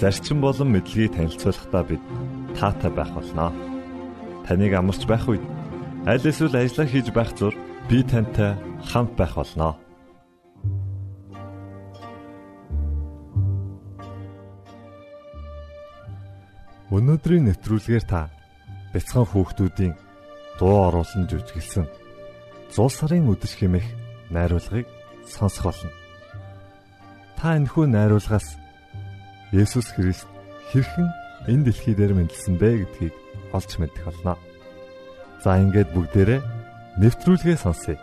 зарчим болон мэдлэгийг танилцуулахдаа бид таатай байх болноо. Таныг амарч байх үед аль эсвэл ажиллаа хийж байх зур би тантай хамт байх болноо. Өнөөдрийн нэвтрүүлгээр та бяцхан хүүхдүүдийн дуу оруулан жүжиглсэн зул сарын үдэш хэмэх найруулгыг сонсох болно. Та энэхүү найруулгаас Есүс Христ хэрхэн энэ дэлхий дээр мэндэлсэн бэ гэдгийг олж мэдэх болно. За ингээд бүгдээрээ нэвтрүүлгээ сонсъё.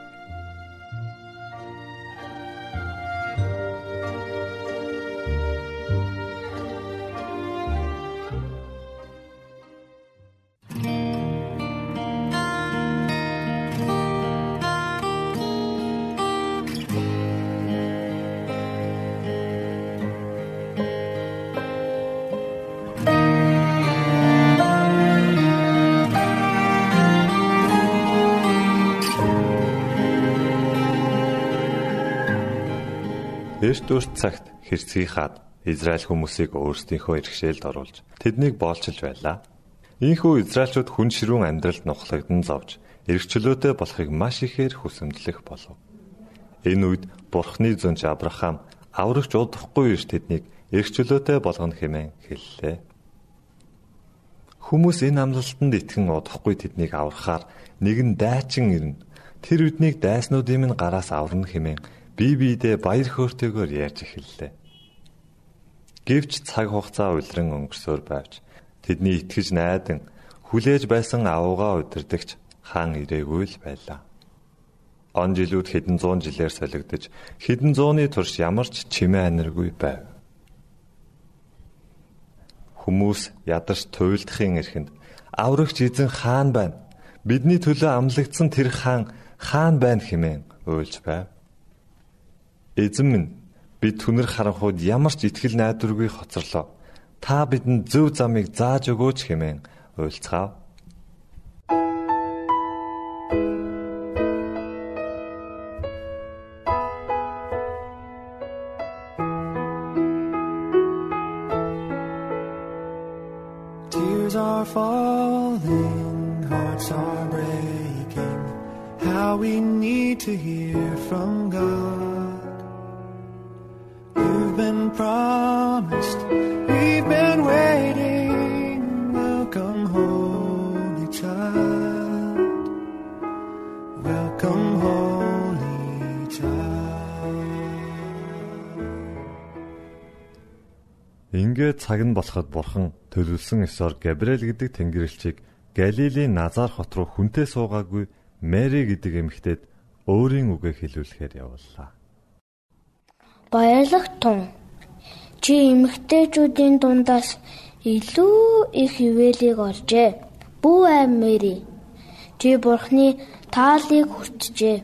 Эрт үрт цагт хэрцгий хаад Израиль хүмүүсийг өөрсдийнхөө иргэшээлд оруулж тэднийг боолчилж байлаа. Ийхүү Израильчууд хүн ширүүн амьдралд нухлагдан зовж эргчлөөтэй болохыг маш ихээр хүсэмжлэх болов. Энэ үед Бурхны зөнч Авраам аврагч удахгүй ирж тэднийг эргчлөөтэй болгоно хэмээн хэллээ. Хүмүүс энэ амлалтанд итгэн удахгүй тэднийг аврахаар нэгэн дайчин ирнэ. Тэр үднийг дайснуудын минь гараас аварна хэмээн бие биедээ баяр хөөртэйгээр ярьж эхэллээ. Гэвч цаг хугацаа улиран өнгөрсөөр байвч тэдний итгэж найдан хүлээж байсан авууга удирдахч хаан ирээгүй л байлаа. Он жилүүд хэдэн зуун жилээр солигдож хэдэн зууны турш ямар ч чимээ аниргүй байв. Хүмүүс ядарч туйлдахын эрхэнд аврагч эзэн хаан байна. Бидний төлөө амлагдсан тэр хаан хаан байна хэмээн уйлж байв. Эзэн минь бид түнэр харанхууд ямар ч итгэл найдваргүй хоцорлоо. Та бидэнд зөв замыг зааж өгөөч хэмээн уйлцгаав. Ингээд цаг нь болоход бурхан төлөвлөсөн ёсоор Габриэл гэдэг тэнгэрлэгчийг Галилийн Назар хот руу хүнтэй суугаагүй Мэри гэдэг эмэгтэйд өөрийн үгээ хэлүүлэхээр явууллаа. Баярлах тун. Чи эмэгтэйчүүдийн дундаас илүү их хിവэлийг олжээ. Бүү аим Мэри. Чи бурхны тааллыг хүртжээ.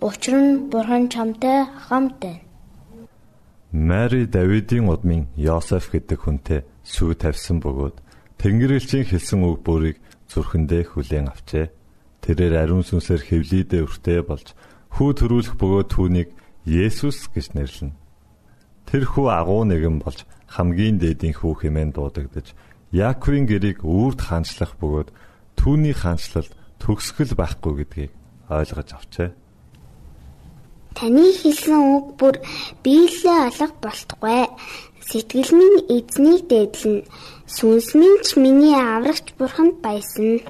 Учир нь бурхан чамтай хамт байна. Мари Давидын удмын Йосеф гэдэг хүнтэй сүү тавьсан бөгөөд Тэнгэрлэгчийн хэлсэн үг бүрийг зүрхэндээ хүлээн авчээ. Тэрээр ариун сүнсээр хевлийдээ өртөө болж хүү төрүүлэх бөгөөд түүнийг Есүс гэж нэрлэнэ. Тэр хүү агуу нэгэн болж хамгийн дээдийн хүү хэмээн дуудагдж Яаковын гэрийг үрд хаанчлах бөгөөд түүний хаанчлалд төгсгөл байхгүй гэдгийг ойлгож авчээ. Таны хэлсэн үг бүр биелээ алга болтугай. Сэтгэл минь эзнийг дээдлэн. Сүнс минь ч миний аврагч бурханд баясна.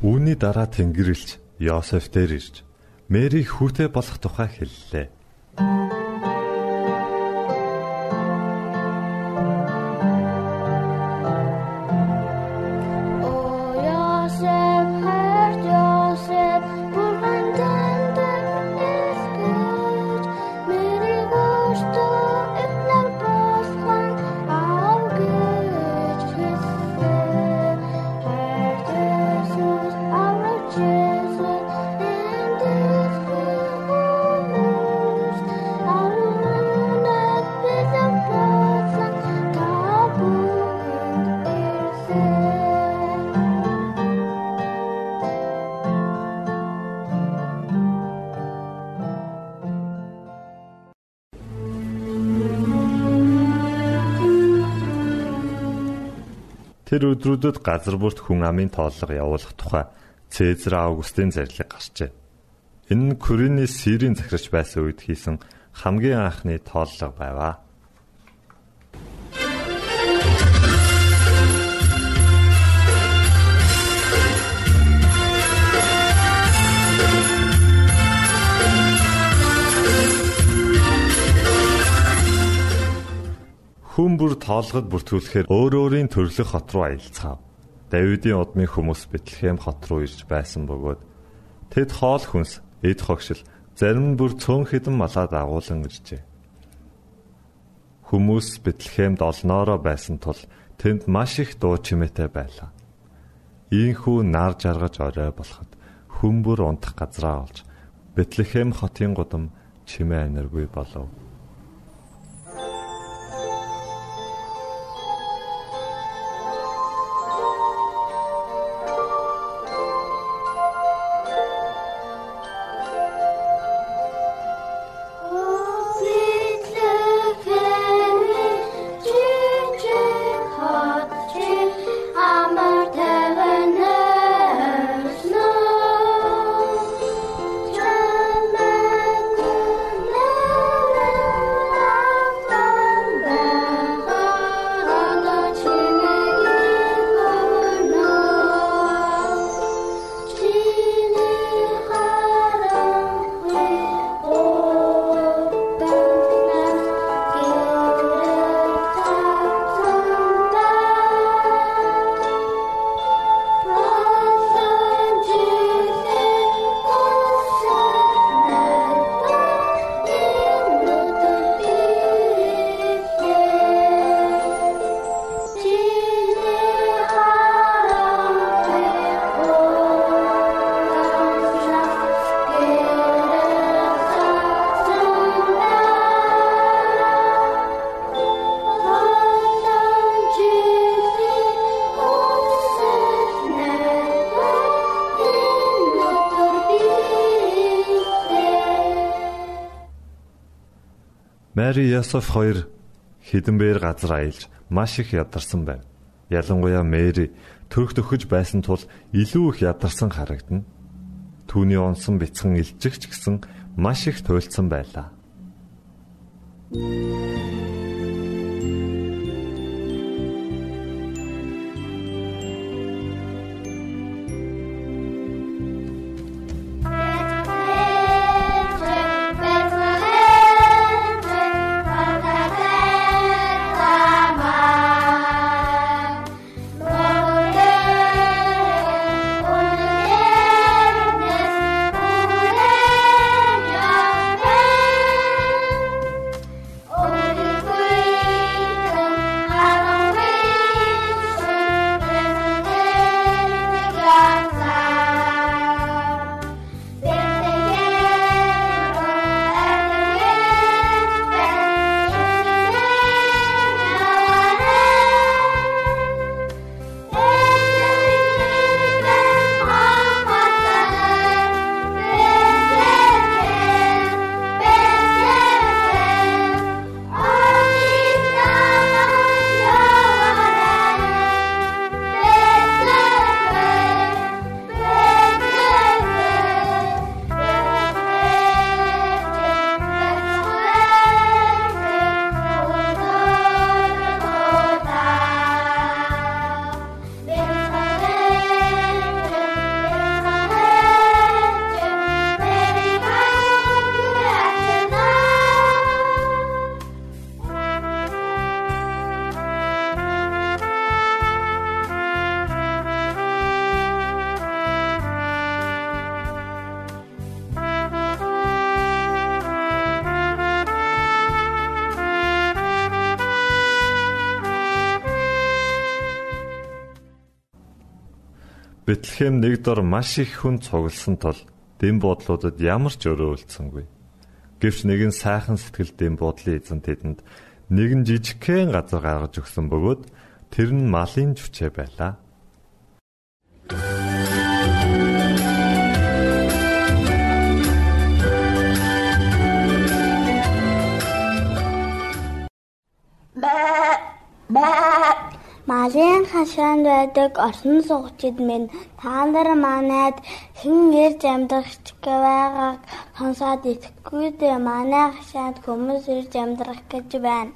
Үүний дараа Тэнгэрлэгч Йосеф дээр ирж Мэри хүүтэй болох тухай хэллээ. Тэр өдрүүдэд газар бүрт хүн амын тооллого явуулах тухай Цэзар Августын зарлиг гарчээ. Энэ нь Курины Сирийн захирч байсан үед хийсэн хамгийн анхны тооллого байваа. Бүр тоолгод бүртгүүлэхээр өөр өөрийн төрлөх хот руу аялцгаав. Давидын удмын хүмүүс Бэтлехэм хот руу ирж байсан бөгөөд тэд хоол хүнс, эд хогшил, зарим нь бүр цөөн хэдэн малаа дагуулan иржээ. Хүмүүс Бэтлехемд олноороо байсан тул тэнд маш их дуу чимээтэй байлаа. Ийхүү нар жаргаж орой болоход хүн бүр унтах газраа олж Бэтлехэм хотын гудам чимээ аниргүй болов. Мари Ясоф хоёр хідэнбээр газар аялж маш их ядарсан байна. Ялангуяа Мэри төрх төхөж байсан тул илүү их ядарсан харагдана. Түүний онсон бяцхан илжигч гэсэн маш их туйлдсан байлаа. Бэтлехэм нэг дор маш их хүн цугласан тул дэм бодлуудад ямар ч өрөөлдсөнгүй. Гэвч нэгэн сайхан сэтгэл дэм бодлын эзэн тэдэнд нэгэн жижигхэн газар гаргаж өгсөн бөгөөд тэр нь малын жүчээ байлаа. Хашаанд байдаг орсон суугчид минь та нар манайд хэн ирж амьдрах байгааг сонсоод итгэхгүй дээ манай хашаанд хүмүүс ирж амьдрах гэж байна.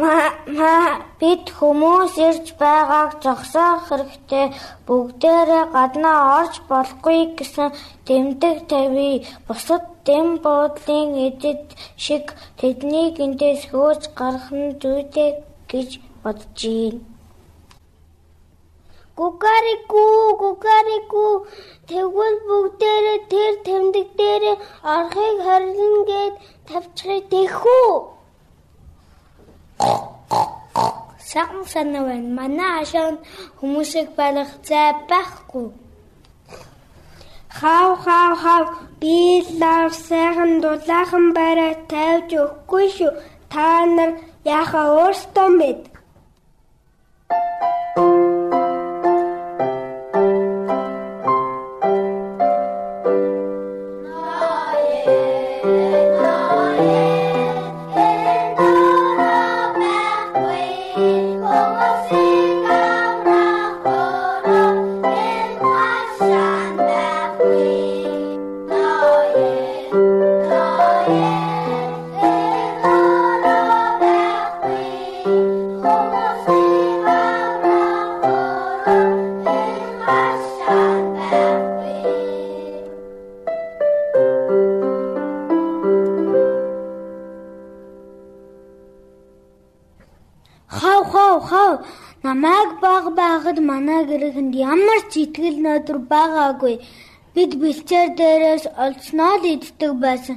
Маа бид хүмүүс ирж байгааг зогсоох хэрэгтэй бүгдээрээ гаднаа орж болохгүй гэсэн тэмдэг тавь. Бусад дэм буудлын эдэд шиг тэдний гинтээс хөөж гарах нь зүйтэй гэж бодож байна. Гугарику гугарику тэгвэл бүгдээрээ тэр тэмдэг дээр орохыг харилна гэд тавьчихыг тэхүү. Сагн санаа байна. Манай хашаанд хүмүүсийг барих зай байхгүй. Хав хав хав би лав сайхан дулаахан барай тавьж өгөхгүй шүү. Та нар яхаа өөртөө мэд. байхад манай гэрээхэнд ямар ч итгэл найдвар байгаагүй. Бид бэлчээр дээрээс олцноо л иддэг байсан.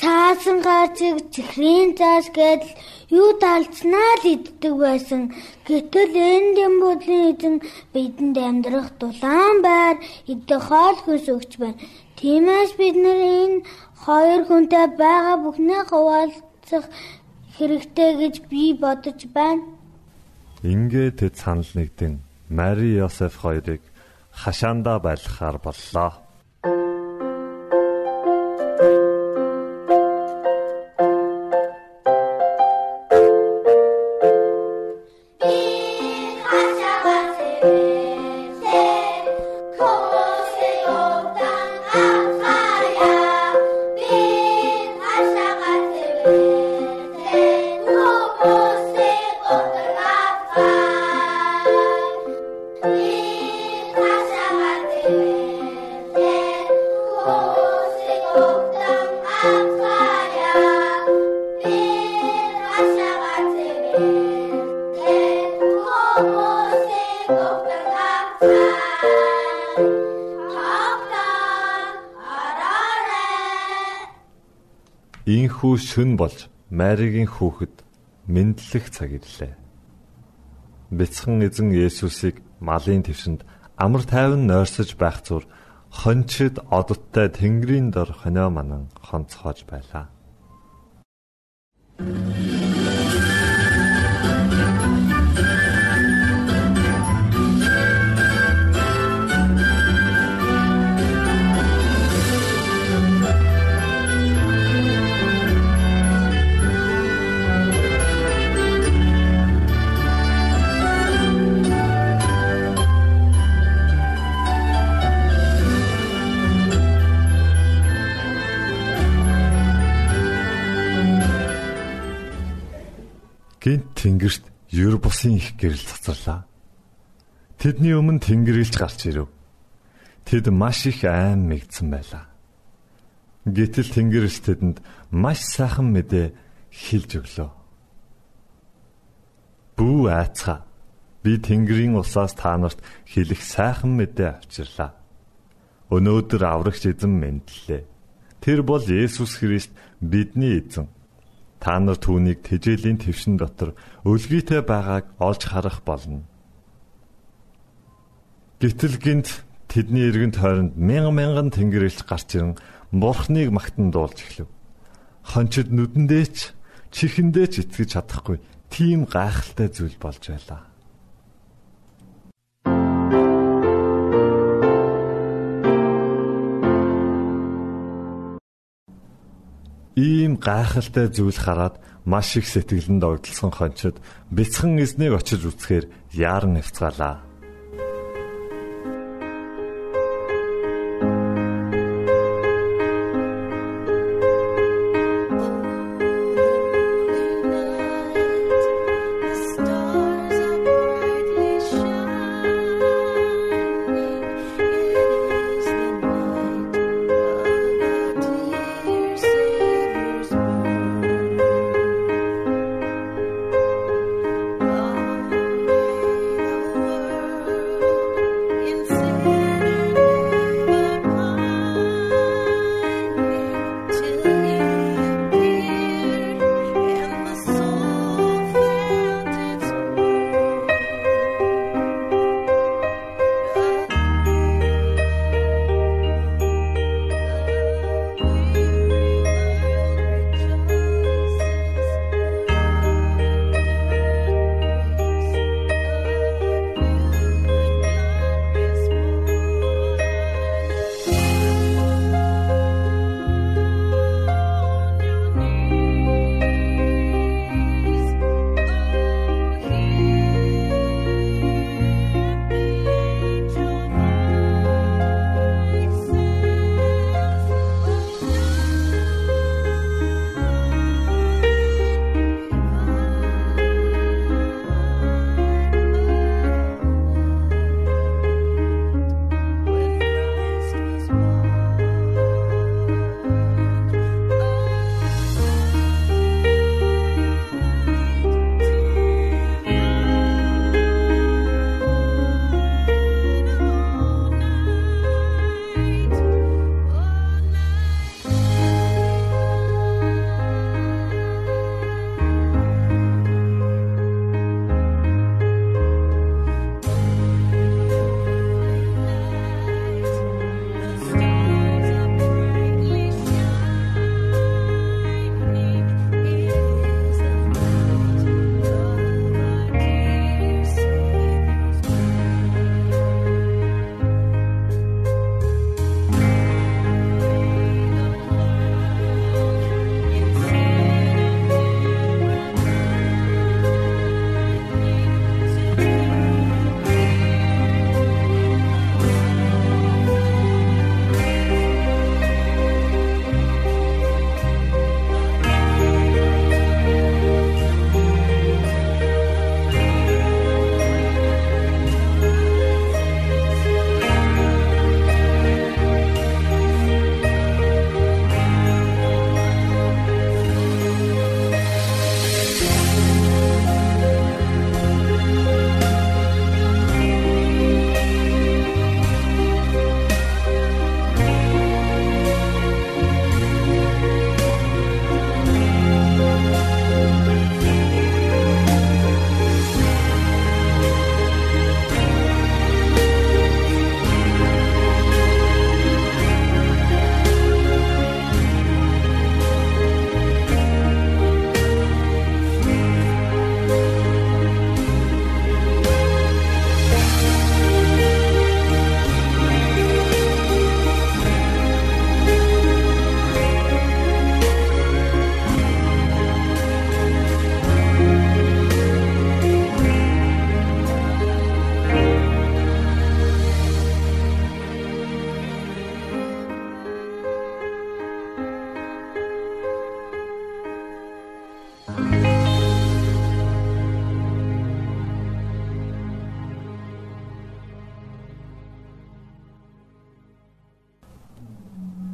Цаасан гарцыг чихрийн цаас гэдэл юу талцнаа л иддэг байсан. Гэтэл энэ дэмбөдлийн эзэн бидэнд амьдрах дулаан байр идэх хоол хүс өгч байна. Тиймээс бид нар энэ хоёр хүнтэй байгаа бүхнээ хуваалцах хэрэгтэй гэж би бодож байна. Ингээд тэд санал нэгдэн Мари Йосеф хоёрыг хашаандаа байлгахаар боллоо. Ийхүү шүн болж Маригийн хүүхэд мэдлэх цаг ирлээ. Бяцхан эзэн Есүсийг малын твшинд амар тайван нойрсож байх зур хончид одоттой тэнгэрийн дор хонио манан хонцоож байлаа. Тэдний өмнө тэнгэрэлж гарч ирэв. Тэд маш их айн мэгдсэн байлаа. Гэтэл тэнгэрэлч тэдэнд маш сайхан мэдээ хэлж өглөө. Бүү айцгаа. Би тэнгэрийн усаас та нарт хэлэх сайхан мэдээ авчирлаа. Өнөөдөр аврагч эзэн мэдлээ. Тэр бол Есүс Христ бидний эзэн та нар түүнийг тэжээлийн твшин дотор өлгийтэй байгааг олж харах болно. Гэтэл гинт тэдний эргэн тойронд мянган мянган тэнгэрэлч гарч ирэн бурхныг магтан дуулж эхлэв. Хончид нүдэндээ ч чихэндээ ч итгэж чадахгүй тийм гайхалтай зүйл болж байлаа. Ийм гайхалтай зүйл хараад маш их сэтгэлэн догдолсон хончид бяцхан эзнийг очиж үзэхээр яаран навцгаалаа.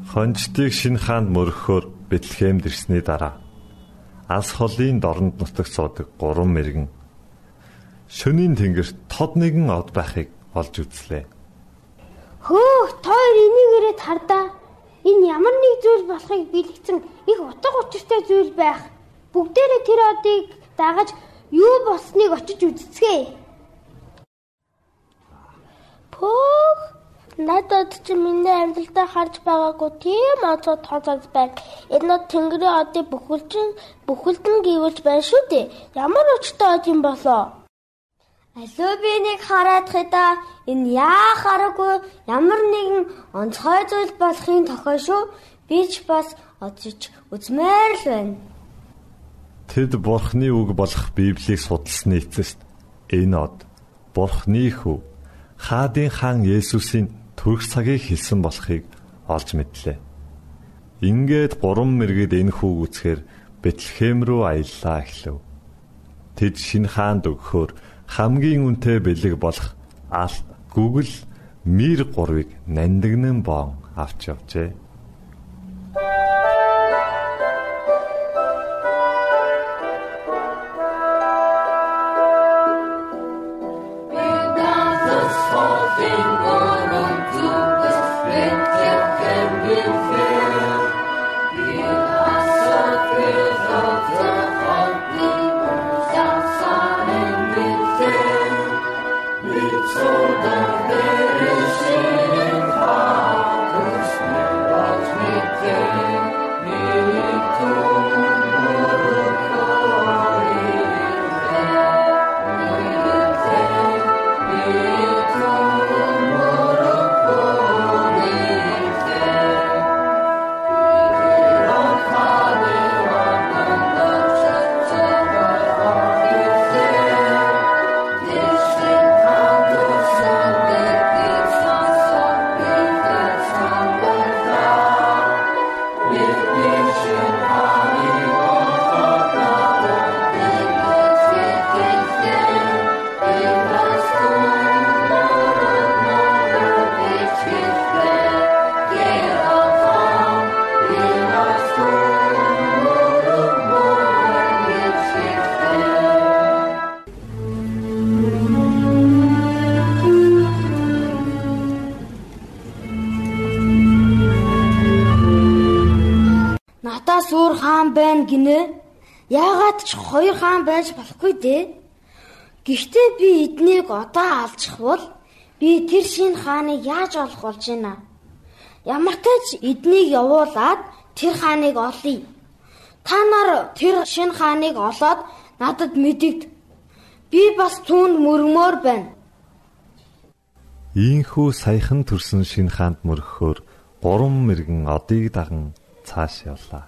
Хонжтыг шинэ хаанд мөрөхөөр Бэтлехемд ирсний дараа алс холын дорнд нутагт суудаг гурван мэрэгэн шөнийн тэнгэрт тод нэгэн од байхыг олж үзлээ. Хөө, тоор энийг ирээд хардаа. Энэ ямар нэг зүйл болохыг бэлэгцэн их утга учиртай зүйл байх. Бүгдээрээ тэр одыг дагаж юу болсныг очиж үзцгээе. Пөх Надад чи миний амьдралдаа харж байгаагүй тийм онцгой тооцоос байна. Энэ нь Тэнгэрийн одыг бүхэлдэн бүхэлдэн гівүүлж байна шүү дээ. Ямар очтой од юм болоо? Алуу би нэг хараад хэдаа энэ яа хараагүй ямар нэгэн онцгой зүйл болохын тохиол шүү. Би ч бас одж үзмээр л байна. Тэд Бурхны үг болох Библийг судалсны эцэст энэ од Бурхны хүү хаадын хаан Есүсийн төрөх цагийг хэлсэн болохыг олж мэдлээ. Ингээд гурван мэрэгд энэ хүүг үцхээр Бэтлехэм рүү аяллаа эхлэв. Тэд шинэ хаанд өгөхөөр хамгийн үнэтэй бэлэг болох алт гүгэл мир гурвыг нандинан боон авч явжээ. Гинэ. Яагаад ч хоёр хаан байж болохгүй дээ. Гэхдээ би эднийг одоо алжихвал би тэр шин хааныг яаж олох болж байна? Ямар ч эднийг явуулаад тэр хааныг олъё. Та нар тэр шин хааныг олоод надад мэдэгд. Би бас түүнд мөргмөр байна. Ийхүү саяхан төрсөн шинэ хаанд мөргөхөөр гурван мэрэгэн одыг даган цааш явлаа.